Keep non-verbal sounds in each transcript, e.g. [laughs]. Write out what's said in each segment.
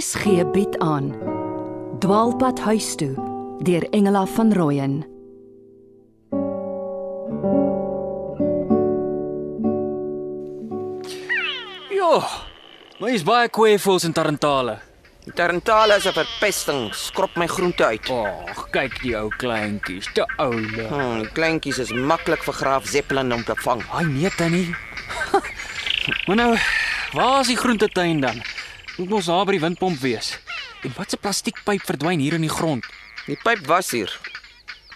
RSG bied aan Dwaalpad huis toe deur Engela van Rooyen Jo, maar is baie kweefels en tarantale. Die Tarantale is 'n verpesting, skrop my groente uit. Ag, kyk die ou kleintjies, te oule. Hmm, die kleintjies is maklik vir Graaf Zeppelin om te vang. Ai nee tannie. [laughs] maar nou, waar is die groentetuin dan? Moet mos daar by die windpomp wees. En wat 'n plastiekpyp verdwyn hier in die grond. Die pyp was hier.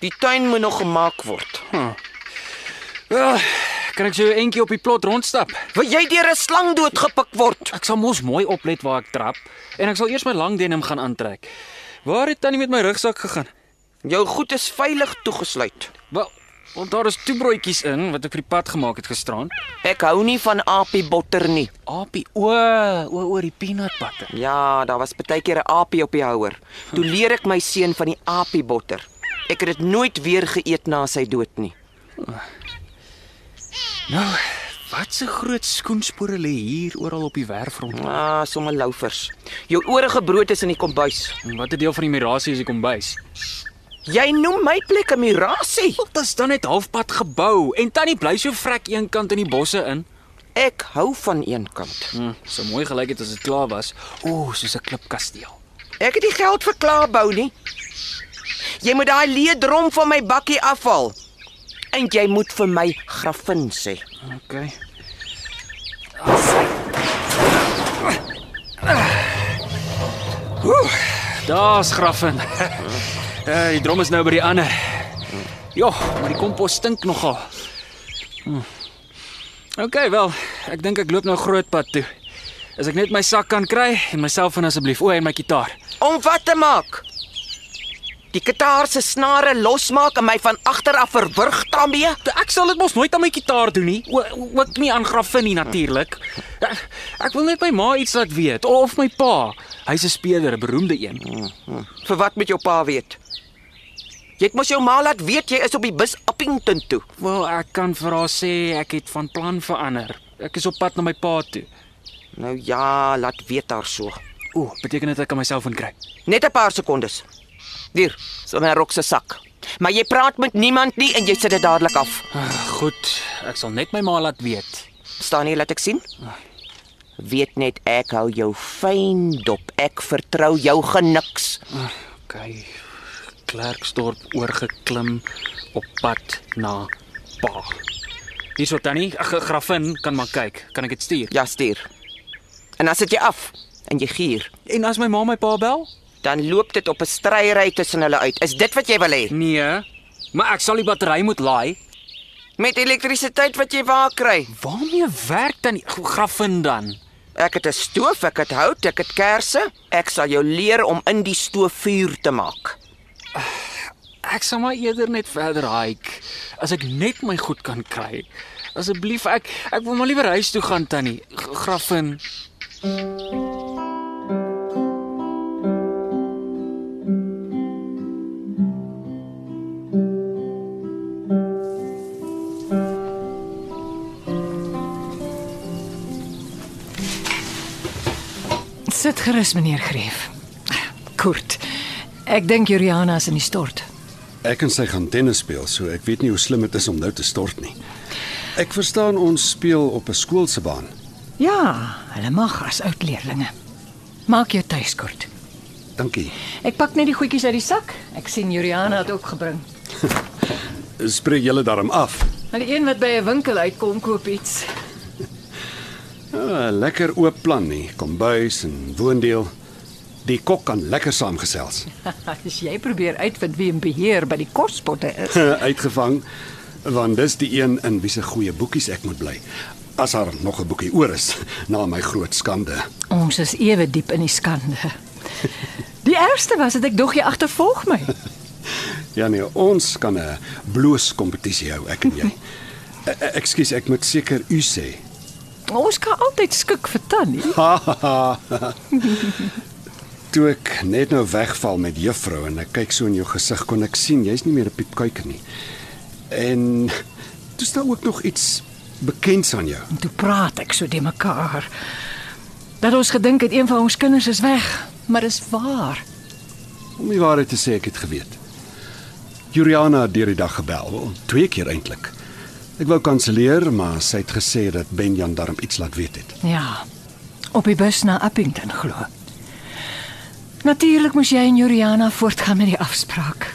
Die tuin moet nog gemaak word. Ja, kan ek so eentjie op die plot rondstap? Wil jy deur 'n slang doodgepik word? Ek sal mos mooi oplet waar ek trap en ek sal eers my lang denim gaan aantrek. Waar het tannie met my rugsak gegaan? Jou goed is veilig toegesluit. Wel, want daar is toebroodjies in wat ek vir die pad gemaak het gisterand. Ek hou nie van apie botter nie. Apie, o, o oor die peanut butter. Ja, daar was baie keer 'n apie op die houer. Toe leer ek my seun van die apie botter. Ek het dit nooit weer geëet na sy dood nie. Nou, wat 'n groot skoenspore lê hier oral op die werf rond. Ah, sommer loufers. Jou oorige brood is in die kombuis. En Wat 'n deel van die mirasie is die kombuis. Jy noem my plek 'n mirasie. Dit is dan net halfpad gebou en tannie bly so vrek eenkant in die bosse in. Ek hou van een kant. Hm, so mooi gelyk het as dit klaar was. O, soos 'n klipkasteel. Ek het nie geld vir klaar bou nie. Jy moet daai leedrom van my bakkie afhaal. En jy moet vir my grafin sê. OK. Oeh, daar's graffin. [laughs] Ja, die drom is nou by die ander. Ja, maar die kompos stink nogal. Hm. OK, wel, ek dink ek loop nou groot pad toe. As ek net my sak kan kry en myself en asseblief o en my kitaar. Om wat te maak? Die gitaar se snare losmaak en my van agter af verwrig daarmee? Ek sal dit mos nooit aan my kitaar doen nie. O- Ook nie aan graffin nie natuurlik. Ek, ek wil net my ma iets laat weet of my pa. Hy's 'n speler, 'n beroemde een. Vir wat met jou pa weet? Jy het mos jou ma laat weet jy is op die bus Appington toe. Wel, ek kan vir haar sê ek het van plan verander. Ek is op pad na my pa toe. Nou ja, laat weet haar so. O, beteken dit ek kan myself inkry? Net 'n paar sekondes. Hier, so 'n rok se sak. Maar jy praat met niemand nie en jy sit dit dadelik af. Ah, Goed, ek sal net my ma laat weet. Staan hier, laat ek sien. Weet net ek hou jou fyn dop. Ek vertrou jou geniks. OK. Klerksdorp oorgeklim op pad na pa. Hierso tannie, ag graffin kan maar kyk. Kan ek dit stuur? Ja, stuur. En dan sit jy af en jy gier. En as my ma my pa bel? Dan loop dit op 'n stryery tussen hulle uit. Is dit wat jy wil hê? Nee, maar ek sal die battery moet laai. Met elektrisiteit wat jy waar kry? Waarmee werk dan die graffin dan? Ek het 'n stoof, ek het hout, ek het kersse. Ek sal jou leer om in die stoof vuur te maak. Ek sal maar eerder net verder hike as ek net my goed kan kry. Asseblief ek ek wil maar liewer huis toe gaan tannie. G- Graffin. Sit gerus meneer Greef. Kort. Ek dink Juliana is in die stort. Ek en sy gaan tennis speel, so ek weet nie hoe slim dit is om nou te stort nie. Ek verstaan ons speel op 'n skool se baan. Ja, hulle mag as oud leerlinge. Maak jou tuis kort. Dankie. Ek pak net die goedjies uit die sak. Ek sien Juliana het ook gebring. [laughs] Spreek julle daarom af. Maar die een wat by 'n winkel uitkom koop iets. Ja, [laughs] lekker oop plan nie. Kombuis en woondeel. Die kok kan lekker saamgesels. [laughs] As jy probeer uitvind wie in beheer by die kospotte is. [laughs] Uitgevang want dis die een in wie se goeie boekies ek moet bly. As daar nog 'n boekie oor is [laughs] na my groot skande. Ons is ewe diep in die skande. Die ergste was dat ek dog jy agtervolg my. Ja nee, ons kan 'n bloos kompetisie hou, ek en jy. E- e- Ekskuus, ek moet seker u sê. Ons kan altyd skik vir tannie. Toe ek net nou wegval met juffrou en ek kyk so in jou gesig kon ek sien jy's nie meer 'n piepkuiker nie. En toe staan ook nog iets bekends aan jou. En toe praat ek so de mekaar. Dat ons gedink het een van ons kinders is weg. maar is waar. Om die waarheid te sê, ek het geweet. Juliana het deur die dag gebel, wel, twee keer eintlik. Ek wou kanselleer, maar sy het gesê dat Benjan darm iets laat weet het. Ja. Op die bus na Appington glo. Natuurlik moes jy en Juliana voortgaan met die afspraak.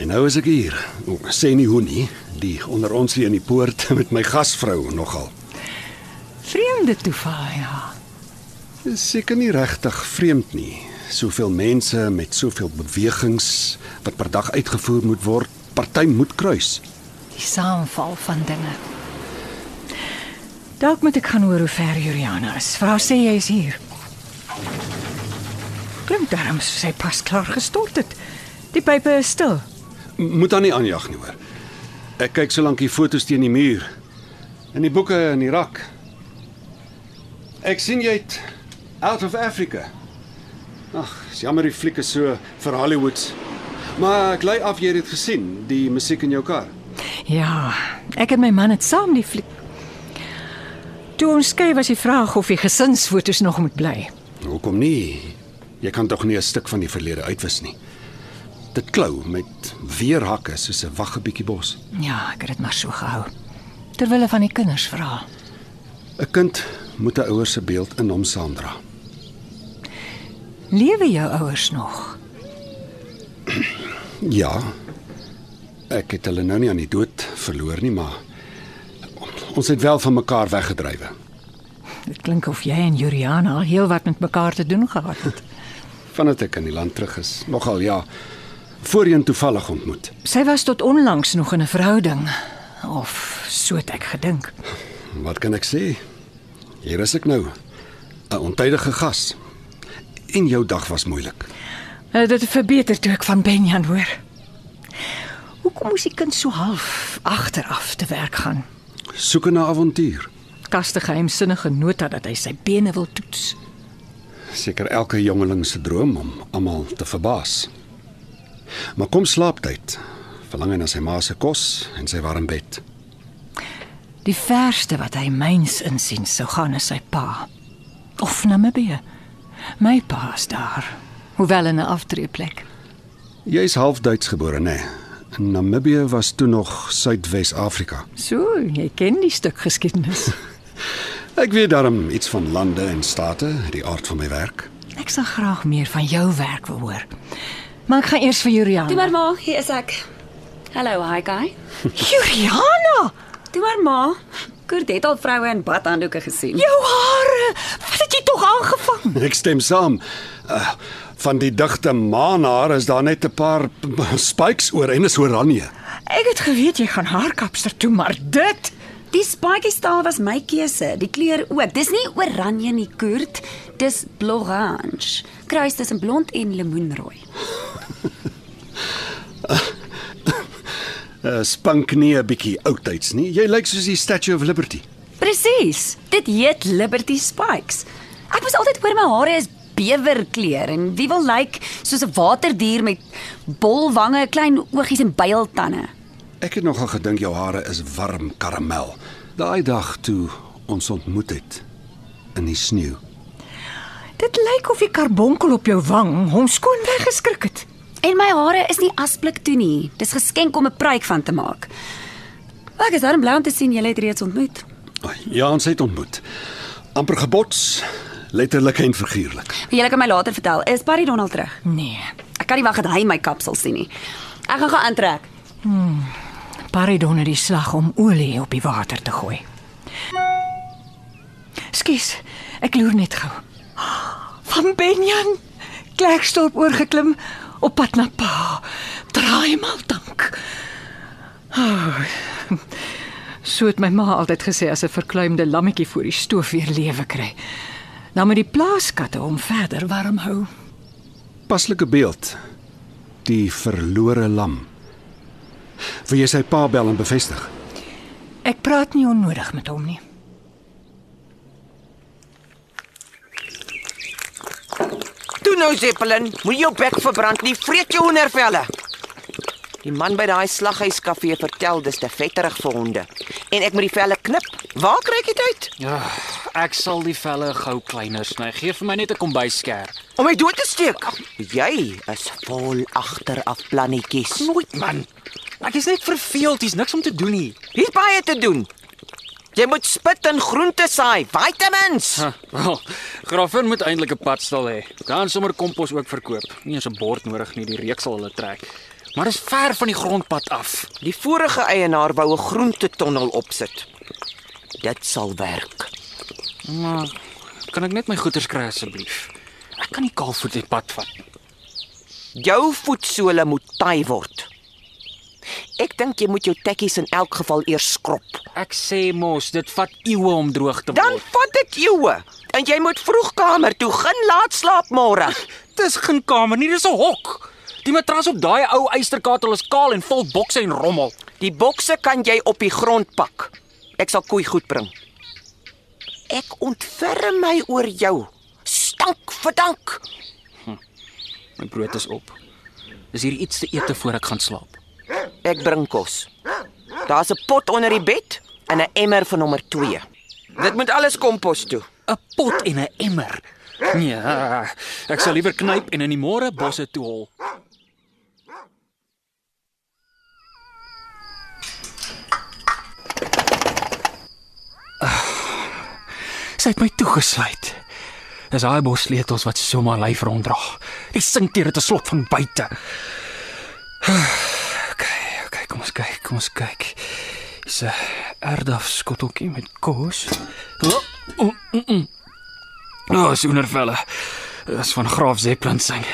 En nou is ek hier. O, sê nie hoe nie. Die onder ons hier in die poort [laughs] met my gasvrou nogal. Vreemde toeval, ja. Dis seker nie regtig vreemd nie. Soveel mense met soveel bewegings wat per dag uitgevoer moet word, party moet kruis. Die saamval van dinge. Dalk moet ek gaan hoor hoe ver Juliana is. Vra sê jy is hier. Klink darm soos sy pas klaar gestort het. Die pype is stil. Moet dan nie aanjag nie hoor. Ek kyk solank die foto's teen die muur en die boeke in die rak. Ek sien jy het Out of Africa. Ag, jammer die fliek is so vir Hollywoods. Maar ek lei af jy het dit gesien, die musiek in jou kar. Ja, ek en my man het saam die fliek. Toe ons skei was die vraag of die gesinsfoto's nog moet bly. Hoekom nie? Jy kan tog nie 'n stuk van die verlede uitwis nie. Dit klou met weerhakke soos 'n wagge bietjie bos. Ja, ek het dit maar so gehou. Terwille van die kinders vra. 'n Kind moet 'n ouer se beeld in hom saamdra. Lewe jou ouers nog? Ja. Ek het hulle nou nie aan die dood verloor nie, maar ons het wel van mekaar weggedrywe. Dit klink of jy en Juliana al heelwat met mekaar te doen gehad het. Vandat ek in die land terug is, nogal ja, voorheen toevallig ontmoet. Sy was tot onlangs nog in 'n verhouding of so het ek gedink. Wat kan ek sê? Hier is ek nou, 'n ontydige gas. En jou dag was moeilik. Uh, dit het verbeter toe ek van Benjan hoor. Hoekom moes die kind so half agteraf te werk gaan? Soeke na avontuur. Kaste geheimsinnige nota dat hy sy bene wil toets. Seker elke jongeling se droom om almal te verbaas. Maar kom slaaptyd, verlang hy na sy ma se kos en sy warm bed. Die verste wat hy myns insien sou gaan na sy pa. Of Namibië. My pa is daar, hoewel in 'n aftreeplek. Jy's half Duits gebore, né? Nee. Namibië was toe nog Suidwes-Afrika. So, jy ken die stuk geskiedenis. [laughs] Ek weet daarom iets van lande en state, die aard van my werk. Ek sal graag meer van jou werk wil hoor. Maar ek gaan eers vir Juliana. Toe maar ma, hier is ek. Hallo, hi guy. [laughs] Juliana, Toe maar ma. Kurt het al vroue in badhanddoeke gesien. jou hare. Wat het jy tog aangevang? [laughs] Ek stem saam. Uh, van die digte maanhaar is daar net 'n paar [laughs] spikes oor en is oranje. Ek het geweet jy gaan haarkapster toe, maar dit Die spikey staal was my keuse, die kleur ook. Dis nie oranje nie, Kurt. Dis blorange. Kruis tussen blond en lemoenrooi. [laughs] Uh, spink nie 'n bietjie oudtyds nie. Jy lyk soos die Statue of Liberty. Presies. Dit heet Liberty Spikes. Ek was altyd hoor my hare is bewerkleur en wie wil lyk soos 'n waterdier met bolwange, klein oogies en builtande. Ek het nogal gedink jou hare is warm karamel. Daai dag toe ons ontmoet het in die sneeu. dit lyk of die karbonkel op jou wang hom skoon weggeskrik het. En my hare is nie asblik toe nie. Dis geskenk om 'n pruik van te maak. Ek is daarom bly om te sien julle het reeds ontmoet. Ja, ons het ontmoet. amper gebots, letterlik en figuurlik. Julle kan my later vertel, is Barry Donald terug? Nee, Ek kan nie wag dat hy my kapsel sien nie. Ek gaan gaan aantrek. Paridon het die slag om olie op die water te gooi. Skus, ek loer net gou. Van Benjan Klerksdorp oorgeklim op pad na Pa. Draai mal dank. Oh, so het my ma altyd gesê as 'n verkleumde lammetjie voor die stoof weer lewe kry. Dan moet die plaaskatte hom verder warm hou. Paslike beeld. Die verlore lam. Wil jy sy pa bel en bevestig? Ek praat nie onnodig met hom nie. Toe nou Zeppelin, moet jou bek verbrand nie, vreet jou hoendervelle. Die man by daai slaghuiskafee vertel dis te vetterig vir honde en ek moet die velle knip. Waar kry ek dit uit? Ja, ek sal die velle gou kleiner sny. Gee vir my net 'n kombuisskerp. Om my dood te steek. Jy is vol agteraf plannetjies. Nooit man. Ek is net verveeld, dis niks om te doen nie. Hier's baie te doen. Jy moet spit en groente saai, vitamins. Ha, wel, Graffin moet eintlik 'n padstal hê. Dan sommer kompos ook verkoop. Nie eens 'n bord nodig nie, die reek sal hulle trek. Maar is ver van die grondpad af. Die vorige eienaar wou 'n groentetonnel opsit. Dit sal werk. Maar kan ek net my goeders kry asseblief? Ek kan nie kaalvoet die pad vat nie. Jou voetsole moet taai word. Ek dink jy moet jou tekkies in elk geval eers skrob. Ek sê mos, dit vat eeue om droog te Dan word. vat dit eeue. En jy moet vroeg kamer toe, geen laat slaap môre. Dis geen kamer nie, dis 'n hok. Die matras op daai ou eysterkatel is kaal en vol bokse en rommel. Die bokse kan jy op die grond pak. Ek sal koei goed bring. Ek ontferm my oor jou. Stank verdank. My brood is op. Is hier iets te eet voor ek gaan slaap? Ek bring kos. Daar's 'n pot onder die bed en 'n emmer van nommer 2. Dit moet alles kompos toe. 'n Pot en 'n emmer. Nee, ek sal liewer knyp en in die môre bosse toe hol. Sy het my toegesluit. Dis daai bos sleutels wat so maar lyf ronddra. Die sinkteer het 'n slot van buite. Ons kyk, kom ons kyk. Dis 'n erdaf skotteltjie met kos. Oh, oh, mm, mm. oh soenervelle. Dis van Graaf Zeppelin sing.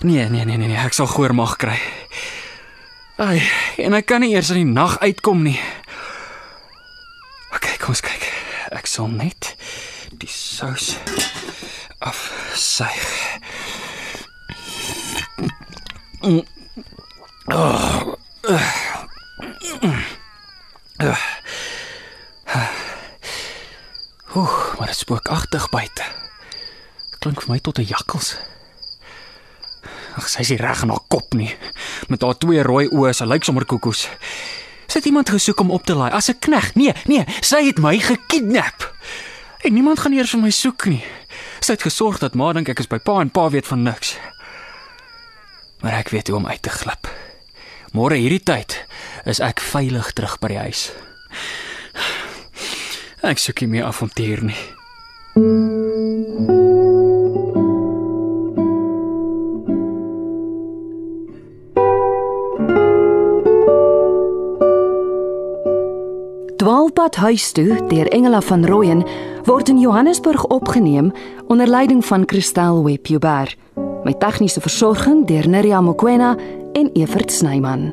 Nee, nee, nee, nee, nee, ek sal goor mag kry. Ai, en ek kan nie eers in die nag uitkom nie. OK, kom ons kyk. Ek sal net die sous afsuig. Mm. Oh. Oeh, maar dit spookagtig buite. Klink vir my tot 'n jakkals. Ag, sy is reg in haar kop nie. Met haar twee rooi oë, sy lyk sommer koekoes. Sy het iemand gesoek om op te laai as 'n knegg. Nee, nee, sy het my gekidnap. En niemand gaan eers vir my soek nie. Sy het gesorg dat ma dink ek is by pa en pa weet van niks. Maar ek weet hoe om uit te glip. Môre hierdie tyd is ek veilig terug by die huis. Ek soek nie meer avontuur nie. Dwaalpad huis toe deur Engela van Rooyen word in Johannesburg opgeneem onder leiding van Christel Webber met tegniese versorging deur Neriya Mkwena en Evert Snyman.